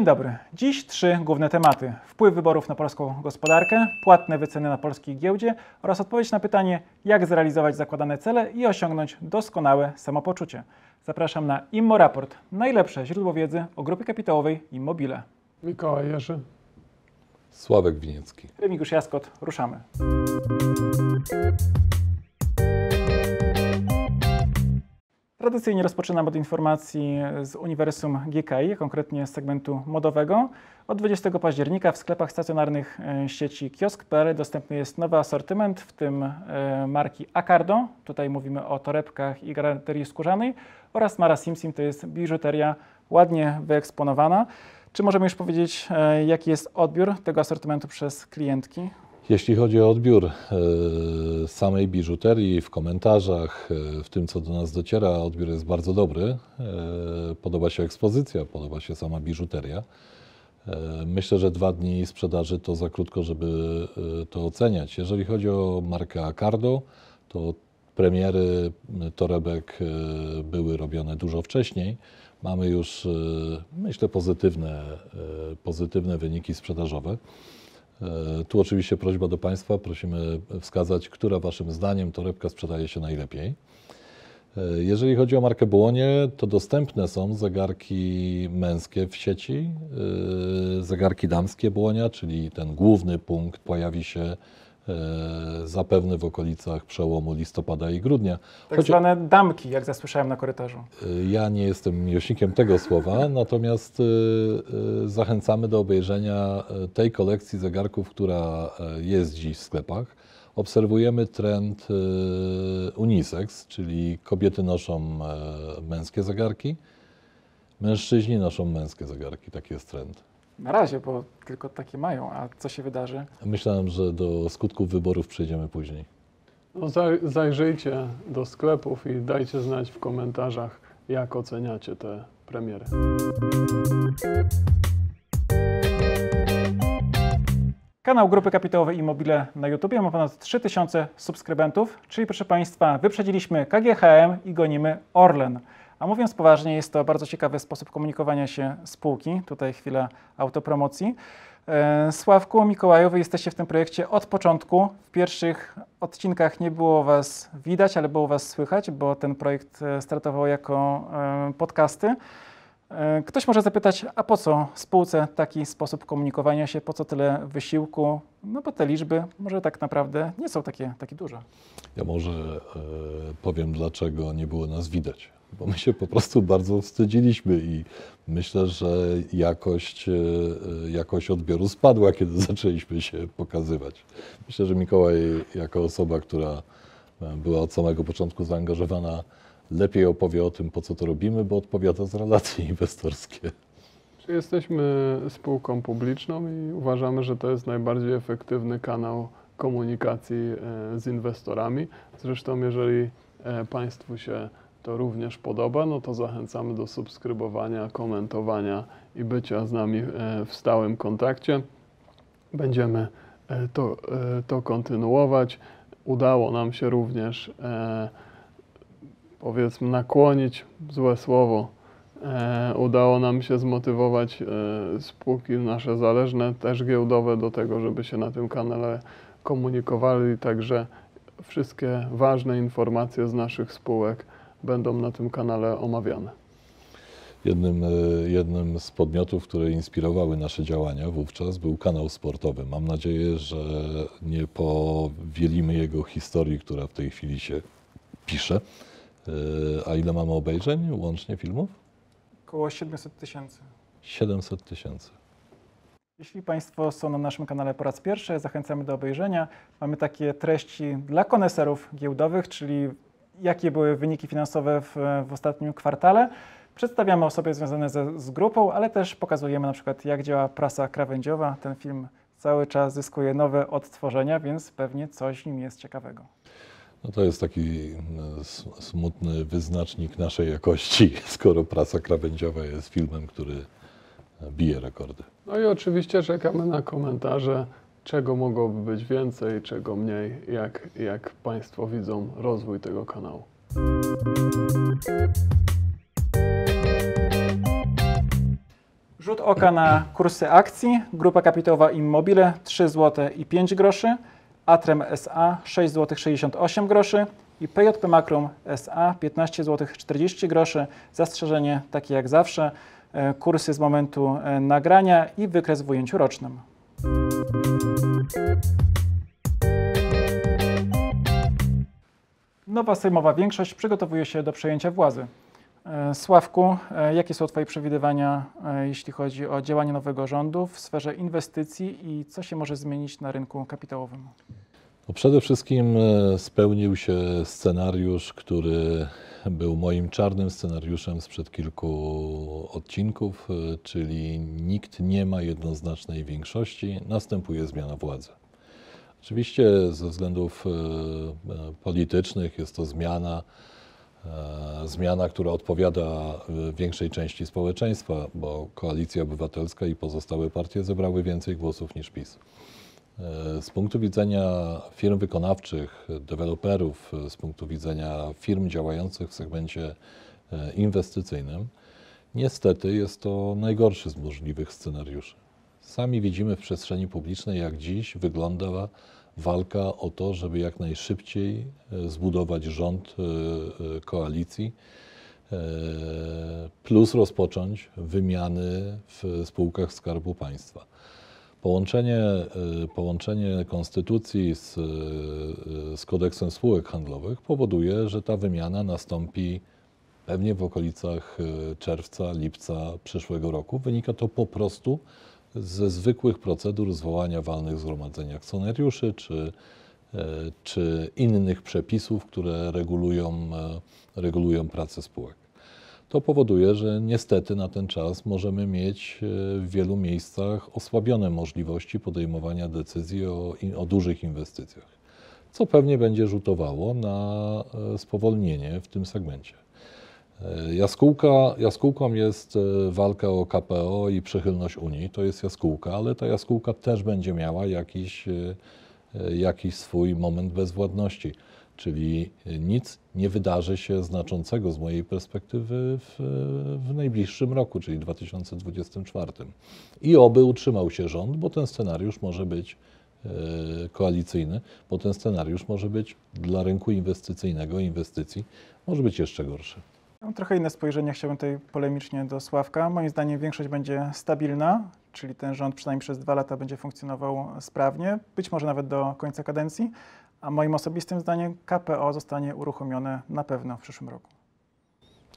Dzień dobry. Dziś trzy główne tematy. Wpływ wyborów na polską gospodarkę, płatne wyceny na polskiej giełdzie oraz odpowiedź na pytanie, jak zrealizować zakładane cele i osiągnąć doskonałe samopoczucie. Zapraszam na Immo Raport, najlepsze źródło wiedzy o grupie kapitałowej Immobile. Mikołaj Jerzy. Sławek Winiecki. Remigiusz Jaskot, ruszamy. Tradycyjnie rozpoczynam od informacji z Uniwersum GKI, konkretnie z segmentu modowego. Od 20 października w sklepach stacjonarnych e, sieci kiosk.pl dostępny jest nowy asortyment, w tym e, marki Acardo, tutaj mówimy o torebkach i galanterii skórzanej, oraz Mara Simsim, to jest biżuteria ładnie wyeksponowana. Czy możemy już powiedzieć, e, jaki jest odbiór tego asortymentu przez klientki? Jeśli chodzi o odbiór e, samej biżuterii w komentarzach, e, w tym co do nas dociera, odbiór jest bardzo dobry. E, podoba się ekspozycja, podoba się sama biżuteria. Myślę, że dwa dni sprzedaży to za krótko, żeby to oceniać. Jeżeli chodzi o markę Acardo, to premiery torebek były robione dużo wcześniej. Mamy już, myślę, pozytywne, pozytywne wyniki sprzedażowe. E, Tu oczywiście prośba do Państwa, prosimy wskazać, która Waszym zdaniem torebka sprzedaje się najlepiej. E, Jeżeli chodzi o markę Błonie, to dostępne są zegarki męskie w sieci, e, zegarki damskie Błonia, czyli ten główny punkt pojawi się zapewne w okolicach przełomu listopada i grudnia. Tak Choć- zwane damki, jak zasłyszałem na korytarzu. ja nie jestem miłośnikiem tego słowa, natomiast y, zachęcamy do obejrzenia tej kolekcji zegarków, która jest dziś w sklepach. Obserwujemy trend unisex, czyli kobiety noszą e, męskie zegarki, mężczyźni noszą męskie zegarki. Taki jest trend. Na razie, bo tylko takie mają, a co się wydarzy? Myślałem, że do skutków wyborów przejdziemy później. No, zaj- zajrzyjcie do sklepów i dajcie znać w komentarzach, jak oceniacie te premiery. Kanał Grupy Kapitałowej Immobile na YouTube ma ponad 3000 subskrybentów, czyli proszę Państwa, wyprzedziliśmy KGHM i gonimy Orlen. A mówiąc poważnie, jest to bardzo ciekawy sposób komunikowania się spółki. Tutaj chwila autopromocji. E, Sławku, Mikołaju, Wy jesteście w tym projekcie od początku. W pierwszych odcinkach nie było Was widać, ale było Was słychać, bo ten projekt e, startował jako e, podcasty. Ktoś może zapytać, a po co spółce taki sposób komunikowania się, po co tyle wysiłku? No bo te liczby może tak naprawdę nie są takie, takie duże. Ja może e, powiem, dlaczego nie było nas widać. Bo my się po prostu bardzo wstydziliśmy i myślę, że jakość, e, jakość odbioru spadła, kiedy zaczęliśmy się pokazywać. Myślę, że Mikołaj, jako osoba, która e, była od samego początku zaangażowana, lepiej opowie o tym, po co to robimy, bo odpowiada za relacje inwestorskie. Jesteśmy spółką publiczną i uważamy, że to jest najbardziej efektywny kanał komunikacji e, z inwestorami. Zresztą, jeżeli Państwu się to również podoba, no to zachęcamy do subskrybowania, komentowania i bycia z nami e, w stałym kontakcie. Będziemy e, to, e, to kontynuować. Udało nam się również, powiedzmy, nakłonić złe słowo. Udało nam się zmotywować spółki nasze zależne, też giełdowe, do tego, żeby się na tym kanale komunikowali. Także wszystkie ważne informacje z naszych spółek będą na tym kanale omawiane. Jednym, e, jednym z podmiotów, które inspirowały nasze działania wówczas był kanał sportowy. Mam nadzieję, że nie powielimy jego historii, która w tej chwili się pisze. E, A ile mamy obejrzeń łącznie filmów? Około 700 tysięcy. 700 tysięcy. Jeśli Państwo są na naszym kanale po raz pierwszy, zachęcamy do obejrzenia. Mamy takie treści dla koneserów giełdowych, czyli jakie były wyniki finansowe w, w ostatnim kwartale. Przedstawiamy osoby związane ze, z grupą, ale też pokazujemy na przykład, jak działa prasa krawędziowa. Ten film cały czas zyskuje nowe odtworzenia, więc pewnie coś w nim jest ciekawego. No to jest taki e, smutny wyznacznik naszej jakości, skoro prasa krawędziowa jest filmem, który e, bije rekordy. No i oczywiście czekamy na komentarze, czego mogłoby być więcej, czego mniej, jak, jak Państwo widzą rozwój tego kanału. Rzut oka na kursy akcji. Grupa kapitałowa Immobile 3 zł i 5 groszy, Atrem SA 6 zł 68 groszy i PJP Makrum SA 15 zł 40 groszy. Zastrzeżenie takie jak zawsze, e, kursy z momentu e, nagrania i wykres w ujęciu rocznym. Nowa sejmowa większość przygotowuje się do przejęcia władzy. E, Sławku, e, jakie są Twoje przewidywania, e, jeśli chodzi o działanie nowego rządu w sferze inwestycji i co się może zmienić na rynku kapitałowym? No przede wszystkim spełnił się scenariusz, który był moim czarnym scenariuszem sprzed kilku odcinków, e, czyli nikt nie ma jednoznacznej większości, następuje zmiana władzy. Oczywiście ze względów e, e, politycznych jest to zmiana, zmiana, która odpowiada większej części społeczeństwa, bo Koalicja Obywatelska i pozostałe partie zebrały więcej głosów niż PiS. E, Z punktu widzenia firm wykonawczych, deweloperów, e, z punktu widzenia firm działających w segmencie e, inwestycyjnym, niestety jest to najgorszy z możliwych scenariuszy. Sami widzimy w przestrzeni publicznej, jak dziś wygląda walka o to, żeby jak najszybciej zbudować rząd koalicji, plus rozpocząć wymiany w spółkach Skarbu Państwa. Połączenie, y, połączenie konstytucji z, y, z kodeksem spółek handlowych powoduje, że ta wymiana nastąpi pewnie w okolicach y, czerwca, lipca przyszłego roku. Wynika to po prostu ze zwykłych procedur zwołania walnych zgromadzeń akcjonariuszy czy, y, czy innych przepisów, które regulują, y, regulują pracę spółek. To powoduje, że niestety na ten czas możemy mieć e, w wielu miejscach osłabione możliwości podejmowania decyzji o, o dużych inwestycjach, co pewnie będzie rzutowało na e, spowolnienie w tym segmencie. E, Jaskółka, jaskółką jest walka o KPO i przychylność Unii. To jest jaskółka, ale ta jaskółka też będzie miała jakiś, jakiś swój moment bezwładności. Czyli nic nie wydarzy się znaczącego z mojej perspektywy w, w najbliższym roku, czyli 2024. I oby utrzymał się rząd, bo ten scenariusz może być e, koalicyjny, bo ten scenariusz może być dla rynku inwestycyjnego, inwestycji, może być jeszcze gorszy. Mam trochę inne spojrzenie, chciałbym tutaj polemicznie do Sławka. Moim zdaniem większość będzie stabilna, czyli ten rząd przynajmniej przez dwa lata będzie funkcjonował sprawnie, być może nawet do końca kadencji, a moim osobistym zdaniem KPO zostanie uruchomione na pewno w przyszłym roku.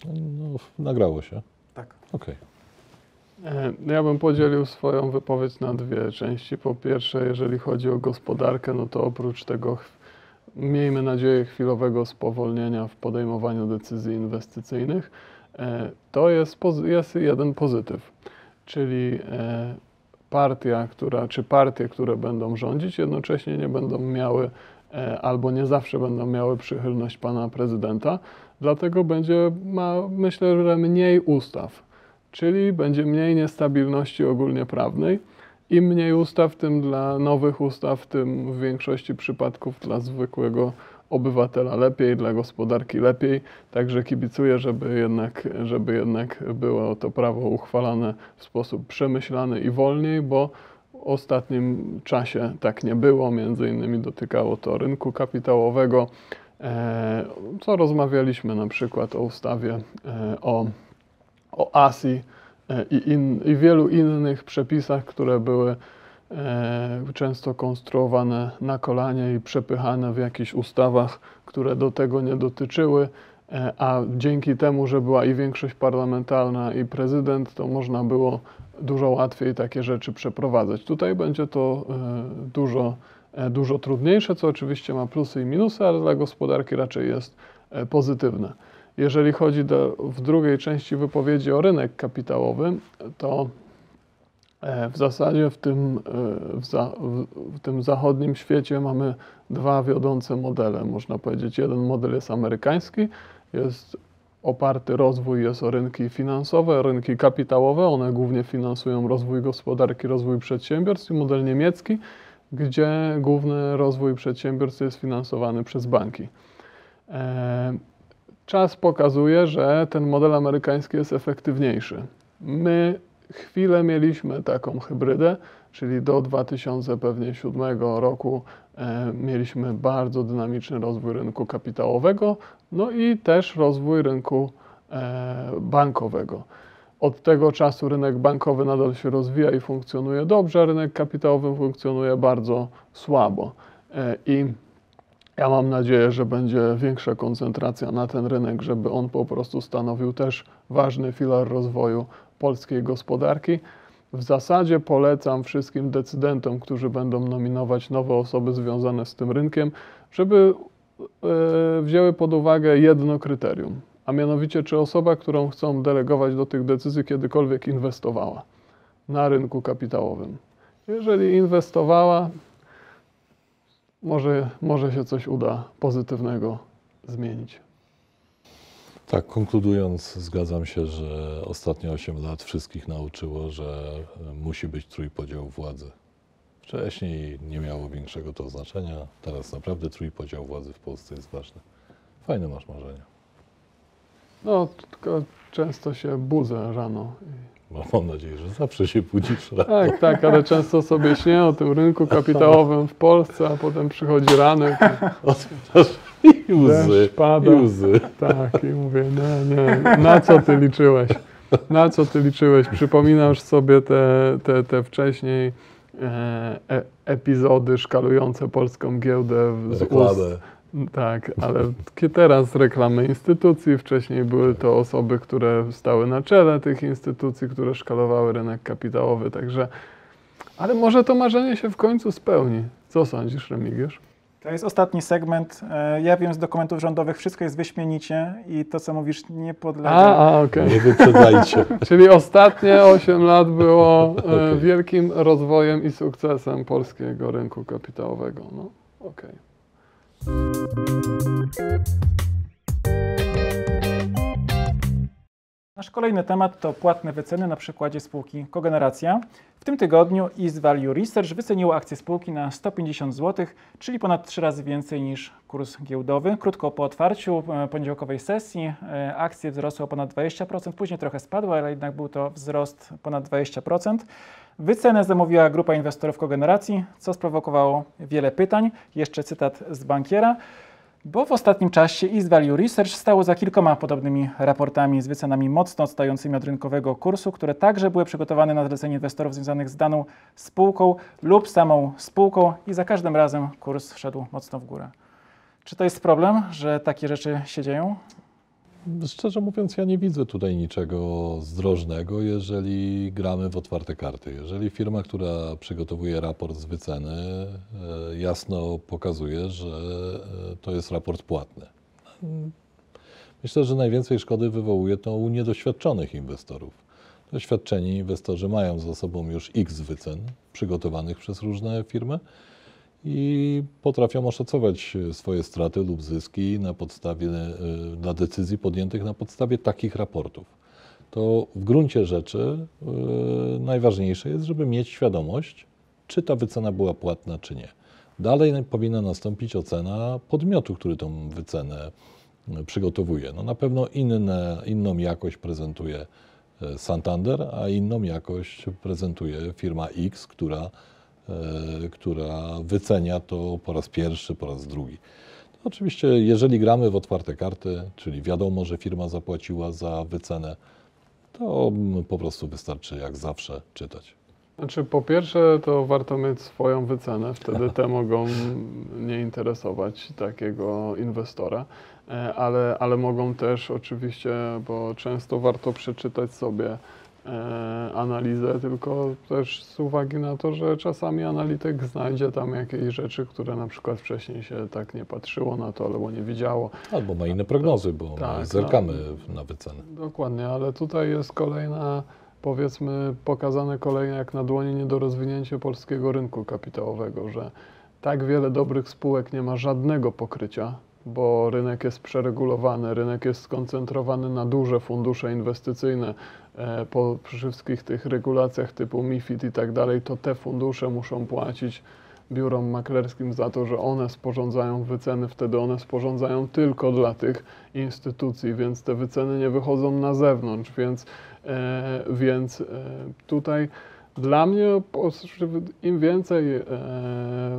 No, nagrało się. Tak. Okej. E, Ja bym podzielił swoją wypowiedź na dwie części. Po pierwsze, jeżeli chodzi o gospodarkę, no to oprócz tego, miejmy nadzieję, chwilowego spowolnienia w podejmowaniu decyzji inwestycyjnych, e, to jest, jest jeden pozytyw, czyli e, partia, która, czy partie, które będą rządzić, jednocześnie nie będą miały albo nie zawsze będą miały przychylność pana prezydenta, dlatego będzie ma, myślę, że mniej ustaw czyli będzie mniej niestabilności ogólnie prawnej. Im mniej ustaw, tym dla nowych ustaw, tym w większości przypadków dla zwykłego obywatela lepiej, dla gospodarki lepiej. Także kibicuję, żeby jednak, żeby jednak było to prawo uchwalane w sposób przemyślany i wolniej, bo ostatnim czasie tak nie było. Między innymi dotykało to rynku kapitałowego, e, co rozmawialiśmy na przykład o ustawie e, o o ASI e, i, in, i wielu innych przepisach, które były często konstruowane na kolanie i przepychane w jakichś ustawach, które do tego nie dotyczyły, a dzięki temu, że była i większość parlamentarna i prezydent, to można było dużo łatwiej takie rzeczy przeprowadzać. Tutaj będzie to e, dużo, e, dużo trudniejsze, co oczywiście ma plusy i minusy, ale dla gospodarki raczej jest e, pozytywne. Jeżeli chodzi do, w drugiej części wypowiedzi o rynek kapitałowy, to w zasadzie w tym, w, za, w tym zachodnim świecie mamy dwa wiodące modele. Można powiedzieć, jeden model jest amerykański, jest oparty rozwój jest o rynki finansowe, rynki kapitałowe. One głównie finansują rozwój gospodarki, rozwój przedsiębiorstw i model niemiecki, gdzie główny rozwój przedsiębiorstw jest finansowany przez banki. E, Czas pokazuje, że ten model amerykański jest efektywniejszy. My chwilę mieliśmy taką hybrydę, czyli do 2007 roku e, mieliśmy bardzo dynamiczny rozwój rynku kapitałowego, no i też rozwój rynku e, bankowego. Od tego czasu rynek bankowy nadal się rozwija i funkcjonuje dobrze, a rynek kapitałowy funkcjonuje bardzo słabo. E, I ja mam nadzieję, że będzie większa koncentracja na ten rynek, żeby on po prostu stanowił też ważny filar rozwoju polskiej gospodarki. W zasadzie polecam wszystkim decydentom, którzy będą nominować nowe osoby związane z tym rynkiem, żeby e, wzięły pod uwagę jedno kryterium, a mianowicie czy osoba, którą chcą delegować do tych decyzji, kiedykolwiek inwestowała na rynku kapitałowym. Jeżeli inwestowała, może, może się coś uda pozytywnego zmienić. Tak, konkludując, zgadzam się, że ostatnie 8 lat wszystkich nauczyło, że e, musi być trójpodział władzy. Wcześniej nie miało większego to znaczenia, teraz naprawdę trójpodział władzy w Polsce jest ważny. Fajne masz marzenia. No, tylko często się budzę rano. Mam- Mam nadzieję, że zawsze się budzisz rano. Tak, tak, ale często sobie śnię o tym rynku kapitałowym w Polsce, a potem przychodzi ranek, Otwierasz i łzy, pada. i łzy. Tak, i mówię, nie, nie, na co ty liczyłeś? Na co ty liczyłeś? Przypominasz sobie te, te, te wcześniej e, e, epizody szkalujące polską giełdę w- z ust. Reklamę. Tak, ale teraz reklamy instytucji, wcześniej były to osoby, które stały na czele tych instytucji, które szkalowały rynek kapitałowy, także... Ale może to marzenie się w końcu spełni. Co sądzisz, Remigiusz? To jest ostatni segment. E, Ja wiem z dokumentów rządowych, wszystko jest wyśmienicie i to, co mówisz, nie podlega. A, a okej. Nie wyprzedzajcie. Czyli ostatnie 8 lat było e, Okej. wielkim rozwojem i sukcesem polskiego rynku kapitałowego. No, okej. Nasz kolejny temat to płatne wyceny na przykładzie spółki Kogeneracja. W tym tygodniu East Value Research wyceniło akcje spółki na 150 zł, czyli ponad 3 razy więcej niż kurs giełdowy. Krótko po otwarciu e, poniedziałkowej sesji e, akcje wzrosły o ponad 20%, później trochę spadły, ale jednak był to wzrost ponad 20%. Wycenę zamówiła grupa inwestorów kogeneracji, co sprowokowało wiele pytań. Jeszcze cytat z bankiera. Bo w ostatnim czasie East Value Research stało za kilkoma podobnymi raportami z wycenami mocno odstającymi od rynkowego kursu, które także były przygotowane na zlecenie inwestorów związanych z daną spółką lub samą spółką i za każdym razem kurs szedł mocno w górę. Czy to jest problem, że takie rzeczy się dzieją? Szczerze mówiąc, ja nie widzę tutaj niczego zdrożnego, jeżeli gramy w otwarte karty. Jeżeli firma, która przygotowuje raport z wyceny, e, jasno pokazuje, że e, to jest raport płatny. Myślę, że najwięcej szkody wywołuje to u niedoświadczonych inwestorów. Doświadczeni inwestorzy mają za sobą już x wycen przygotowanych przez różne firmy i potrafią oszacować e, swoje straty lub zyski na podstawie, e, na decyzji podjętych na podstawie takich raportów. To w gruncie rzeczy e, najważniejsze jest, żeby mieć świadomość, czy ta wycena była płatna, czy nie. Dalej powinna nastąpić ocena podmiotu, który tą wycenę e, przygotowuje. No na pewno inne, inną jakość prezentuje e, Santander, a inną jakość prezentuje firma X, która e, która wycenia to po raz pierwszy, po raz drugi. Oczywiście, jeżeli gramy w otwarte karty, czyli wiadomo, że firma zapłaciła za wycenę, to mm, po prostu wystarczy jak zawsze czytać. Znaczy, po pierwsze, to warto mieć swoją wycenę, wtedy te mogą nie interesować takiego inwestora, E, ale, ale mogą też oczywiście, bo często warto przeczytać sobie e, analizę, tylko też z uwagi na to, że czasami analityk znajdzie tam jakieś rzeczy, które na przykład wcześniej się tak nie patrzyło na to albo nie widziało. Albo ma inne prognozy, bo Tak, my zerkamy na wycenę. Dokładnie, ale tutaj jest kolejna, powiedzmy, pokazane kolejne jak na dłoni niedorozwinięcie polskiego rynku kapitałowego, że tak wiele dobrych spółek nie ma żadnego pokrycia, bo rynek jest przeregulowany, rynek jest skoncentrowany na duże fundusze inwestycyjne. E, Po wszystkich tych regulacjach typu MIFID i tak dalej, to te fundusze muszą płacić biurom maklerskim za to, że one sporządzają wyceny, wtedy one sporządzają tylko dla tych instytucji, więc te wyceny nie wychodzą na zewnątrz, więc, e, więc e, tutaj dla mnie im więcej e,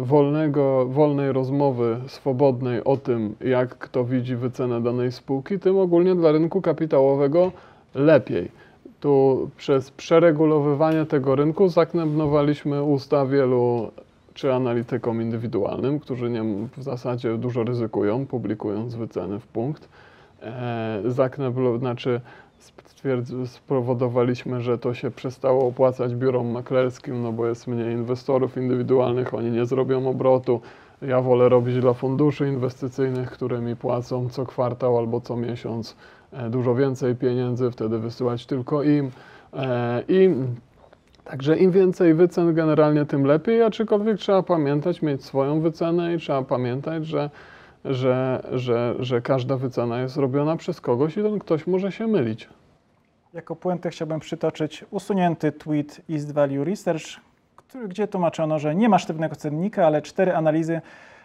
wolnego, wolnej rozmowy swobodnej o tym, jak kto widzi wycenę danej spółki, tym ogólnie dla rynku kapitałowego lepiej. Tu przez przeregulowywanie tego rynku zaknebnowaliśmy usta wielu czy analitykom indywidualnym, którzy nie, w zasadzie dużo ryzykują, publikując wyceny w punkt. E, zakneblo, znaczy spowodowaliśmy, że to się przestało opłacać biurom maklerskim, no bo jest mniej inwestorów indywidualnych, oni nie zrobią obrotu. Ja wolę robić dla funduszy inwestycyjnych, które mi płacą co kwartał albo co miesiąc dużo więcej pieniędzy, wtedy wysyłać tylko im. E, I Także im więcej wycen generalnie, tym lepiej, aczkolwiek trzeba pamiętać, mieć swoją wycenę i trzeba pamiętać, że, że, że, że każda wycena jest robiona przez kogoś i ten ktoś może się mylić. Jako puentę chciałbym przytoczyć usunięty tweet East Value Research, który, gdzie tłumaczono, że nie ma sztywnego cennika, ale cztery analizy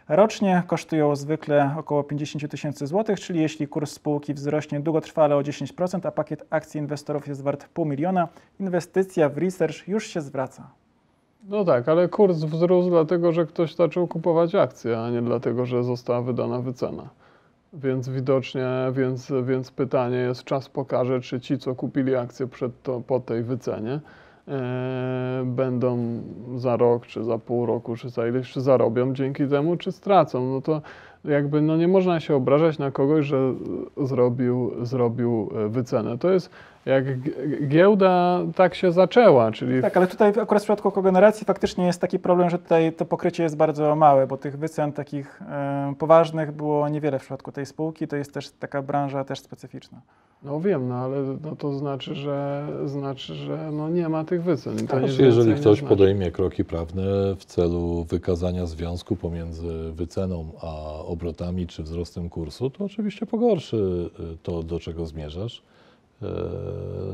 rocznie kosztują zwykle około 50 tysięcy złotych, czyli jeśli kurs spółki wzrośnie długotrwale o 10%, a pakiet akcji inwestorów jest wart pół miliona, inwestycja w research już się zwraca. No tak, ale kurs wzrósł dlatego, że ktoś zaczął kupować akcje, a nie dlatego, że została wydana wycena. Więc widocznie, więc, więc pytanie jest, czas pokaże, czy ci, co kupili akcje przed to, po tej wycenie, będą za rok, czy za pół roku, czy za ileś, czy zarobią dzięki temu, czy stracą. No to jakby no nie można się obrażać na kogoś, że zrobił, zrobił e, wycenę. To jest jak giełda tak się zaczęła, czyli Tak, ale tutaj akurat w przypadku kogeneracji faktycznie jest taki problem, że tutaj to pokrycie jest bardzo małe, bo tych wycen takich e, poważnych było niewiele w przypadku tej spółki. To jest też taka branża też specyficzna. No wiem, no ale no to znaczy, że znaczy, że no nie ma tych wycen. To Znaczy, nic jeżeli ktoś nie znaczy. podejmie kroki prawne w celu wykazania związku pomiędzy wyceną a obrotami czy wzrostem kursu, to oczywiście pogorszy y, to, do czego zmierzasz. E,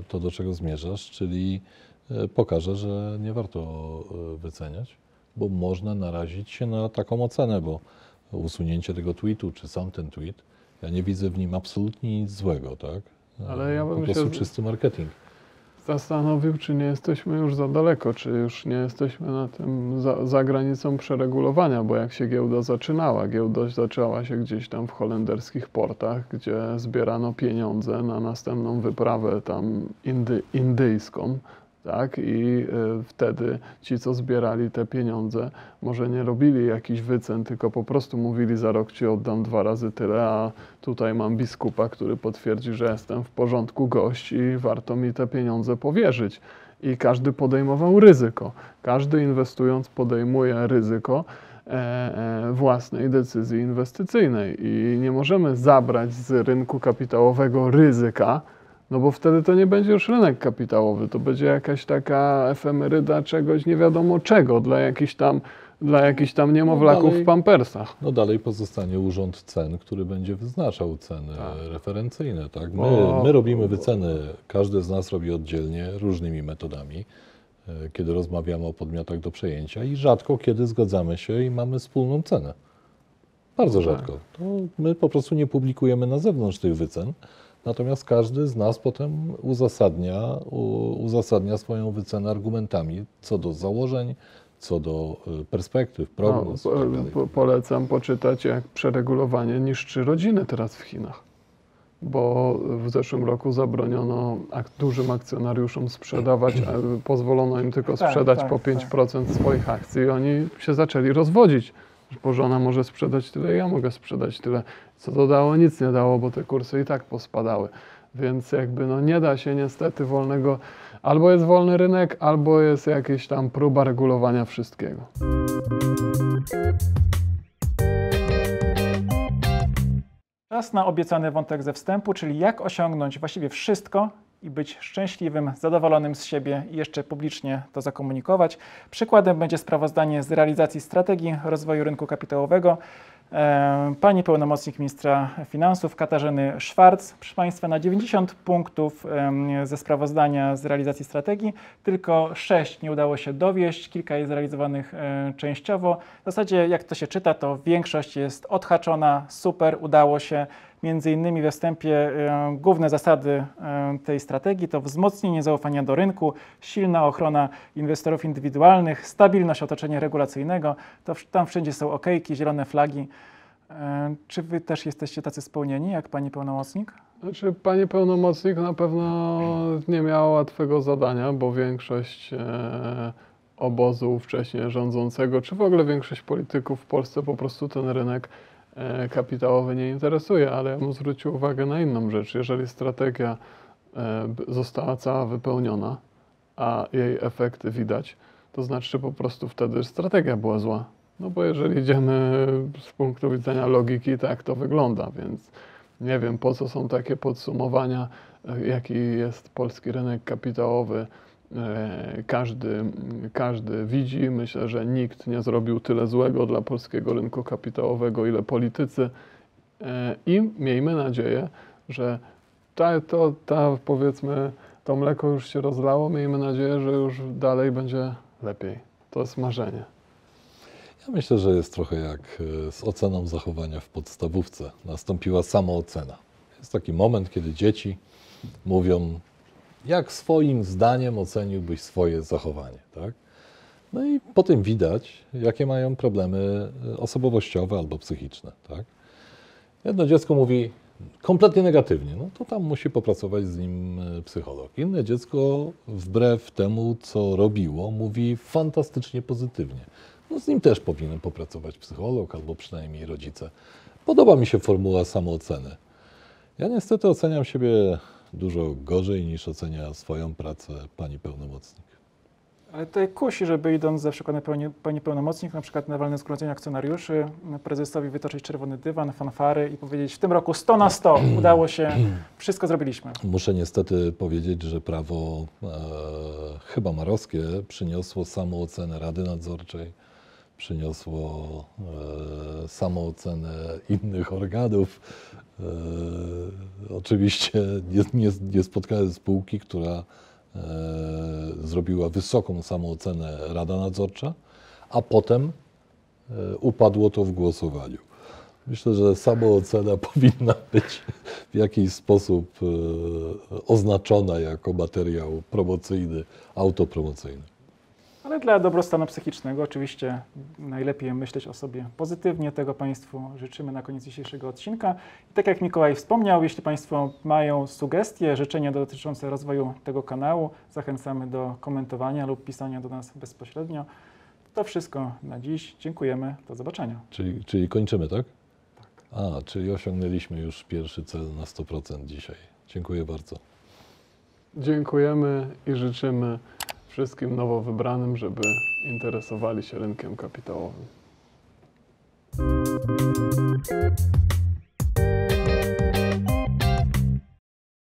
To, do czego zmierzasz, czyli e, pokaże, że nie warto e, wyceniać, bo można narazić się na taką ocenę, bo usunięcie tego tweetu, czy sam ten tweet, ja nie widzę w nim absolutnie nic złego, tak? E, Ale ja bym po się prostu z- czysty marketing. Zastanowił, czy nie jesteśmy już za daleko, czy już nie jesteśmy na tym za, za granicą przeregulowania, bo jak się giełda zaczynała, giełda zaczęła się gdzieś tam w holenderskich portach, gdzie zbierano pieniądze na następną wyprawę tam indy, indyjską, tak? I y, wtedy ci, co zbierali te pieniądze, może nie robili jakichś wycen, tylko po prostu mówili, za rok ci oddam dwa razy tyle, a tutaj mam biskupa, który potwierdzi, że jestem w porządku gość i warto mi te pieniądze powierzyć. I każdy podejmował ryzyko. Każdy inwestując podejmuje ryzyko e, e, własnej decyzji inwestycyjnej i nie możemy zabrać z rynku kapitałowego ryzyka, no bo wtedy to nie będzie już rynek kapitałowy, to będzie jakaś taka efemeryda czegoś nie wiadomo czego dla jakichś tam, dla jakichś tam niemowlaków dalej- w pampersach. No dalej pozostanie urząd cen, który będzie wyznaczał ceny Tak. referencyjne. Tak? My, my robimy wyceny, każdy z nas robi oddzielnie, różnymi metodami, e, kiedy rozmawiamy o podmiotach do przejęcia i rzadko kiedy zgadzamy się i mamy wspólną cenę. Bardzo Tak. rzadko. To my po prostu nie publikujemy na zewnątrz tych wycen, natomiast każdy z nas potem uzasadnia, uzasadnia swoją wycenę argumentami co do założeń, co do e, perspektyw, prognoz. No, i tak po, po, polecam poczytać, jak przeregulowanie niszczy rodziny teraz w Chinach. Bo w zeszłym roku zabroniono ak dużym akcjonariuszom sprzedawać, pozwolono im tylko Tak, sprzedać tak, po tak. 5% swoich akcji i oni się zaczęli rozwodzić. Bo żona może sprzedać tyle, ja mogę sprzedać tyle. Co to dało? Nic nie dało, bo te kursy i tak pospadały. Więc jakby no nie da się niestety wolnego, albo jest wolny rynek, albo jest jakaś tam próba regulowania wszystkiego. Czas na obiecany wątek ze wstępu, czyli jak osiągnąć właściwie wszystko i być szczęśliwym, zadowolonym z siebie i jeszcze publicznie to zakomunikować. Przykładem będzie sprawozdanie z realizacji strategii rozwoju rynku kapitałowego e, pani pełnomocnik ministra finansów Katarzyny Szwarc. Proszę Państwa, na 90 punktów ze sprawozdania z realizacji strategii tylko 6 nie udało się dowieść, kilka jest zrealizowanych e, częściowo. W zasadzie, jak to się czyta, to większość jest odhaczona, super, udało się. Między innymi we wstępie e, główne zasady e, tej strategii to wzmocnienie zaufania do rynku, silna ochrona inwestorów indywidualnych, stabilność otoczenia regulacyjnego. To tam wszędzie są okejki, zielone flagi. E, Czy wy też jesteście tacy spełnieni jak pani pełnomocnik? Znaczy, pani pełnomocnik na pewno nie miała łatwego zadania, bo większość e, obozu wcześniej rządzącego, czy w ogóle większość polityków w Polsce po prostu ten rynek kapitałowy nie interesuje, ale ja bym zwrócił uwagę na inną rzecz. Jeżeli strategia e, została cała wypełniona, a jej efekty widać, to znaczy, że po prostu wtedy strategia była zła. No bo jeżeli idziemy z punktu widzenia logiki, tak to wygląda, więc nie wiem, po co są takie podsumowania, e, jaki jest polski rynek kapitałowy. E, Każdy, każdy widzi. Myślę, że nikt nie zrobił tyle złego dla polskiego rynku kapitałowego, ile politycy. E, I miejmy nadzieję, że ta, to, ta, powiedzmy, to mleko już się rozlało. Miejmy nadzieję, że już dalej będzie lepiej. To jest marzenie. Ja myślę, że jest trochę jak e, z oceną zachowania w podstawówce. Nastąpiła samoocena. Jest taki moment, kiedy dzieci mówią, jak swoim zdaniem oceniłbyś swoje zachowanie. Tak? No i po tym widać, jakie mają problemy e, osobowościowe albo psychiczne. Tak? Jedno dziecko mówi kompletnie negatywnie, no to tam musi popracować z nim e, psycholog. Inne dziecko, wbrew temu, co robiło, mówi fantastycznie pozytywnie. No z nim też powinien popracować psycholog albo przynajmniej rodzice. Podoba mi się formuła samooceny. Ja niestety oceniam siebie dużo gorzej niż ocenia swoją pracę pani pełnomocnik. Ale tutaj kusi, żeby idąc za przykładem pani, pani pełnomocnik, na przykład na walne zgromadzenie akcjonariuszy, prezesowi wytoczyć czerwony dywan, fanfary i powiedzieć w tym roku 100 na 100, udało się, wszystko zrobiliśmy. Muszę niestety powiedzieć, że prawo e, chyba marowskie przyniosło samoocenę Rady Nadzorczej, przyniosło e, samoocenę innych organów. E, oczywiście nie, nie, nie spotkałem spółki, która e, zrobiła wysoką samoocenę Rada Nadzorcza, a potem e, upadło to w głosowaniu. Myślę, że samoocena powinna być w jakiś sposób e, oznaczona jako materiał promocyjny, autopromocyjny. Ale dla dobrostanu psychicznego oczywiście najlepiej myśleć o sobie pozytywnie. Tego Państwu życzymy na koniec dzisiejszego odcinka. I tak jak Mikołaj wspomniał, jeśli Państwo mają sugestie, życzenia dotyczące rozwoju tego kanału, zachęcamy do komentowania lub pisania do nas bezpośrednio. To wszystko na dziś. Dziękujemy. Do zobaczenia. Czyli, czyli kończymy, tak? A, czyli osiągnęliśmy już pierwszy cel na 100% dzisiaj. Dziękuję bardzo. Dziękujemy i życzymy wszystkim nowo wybranym, żeby interesowali się rynkiem kapitałowym.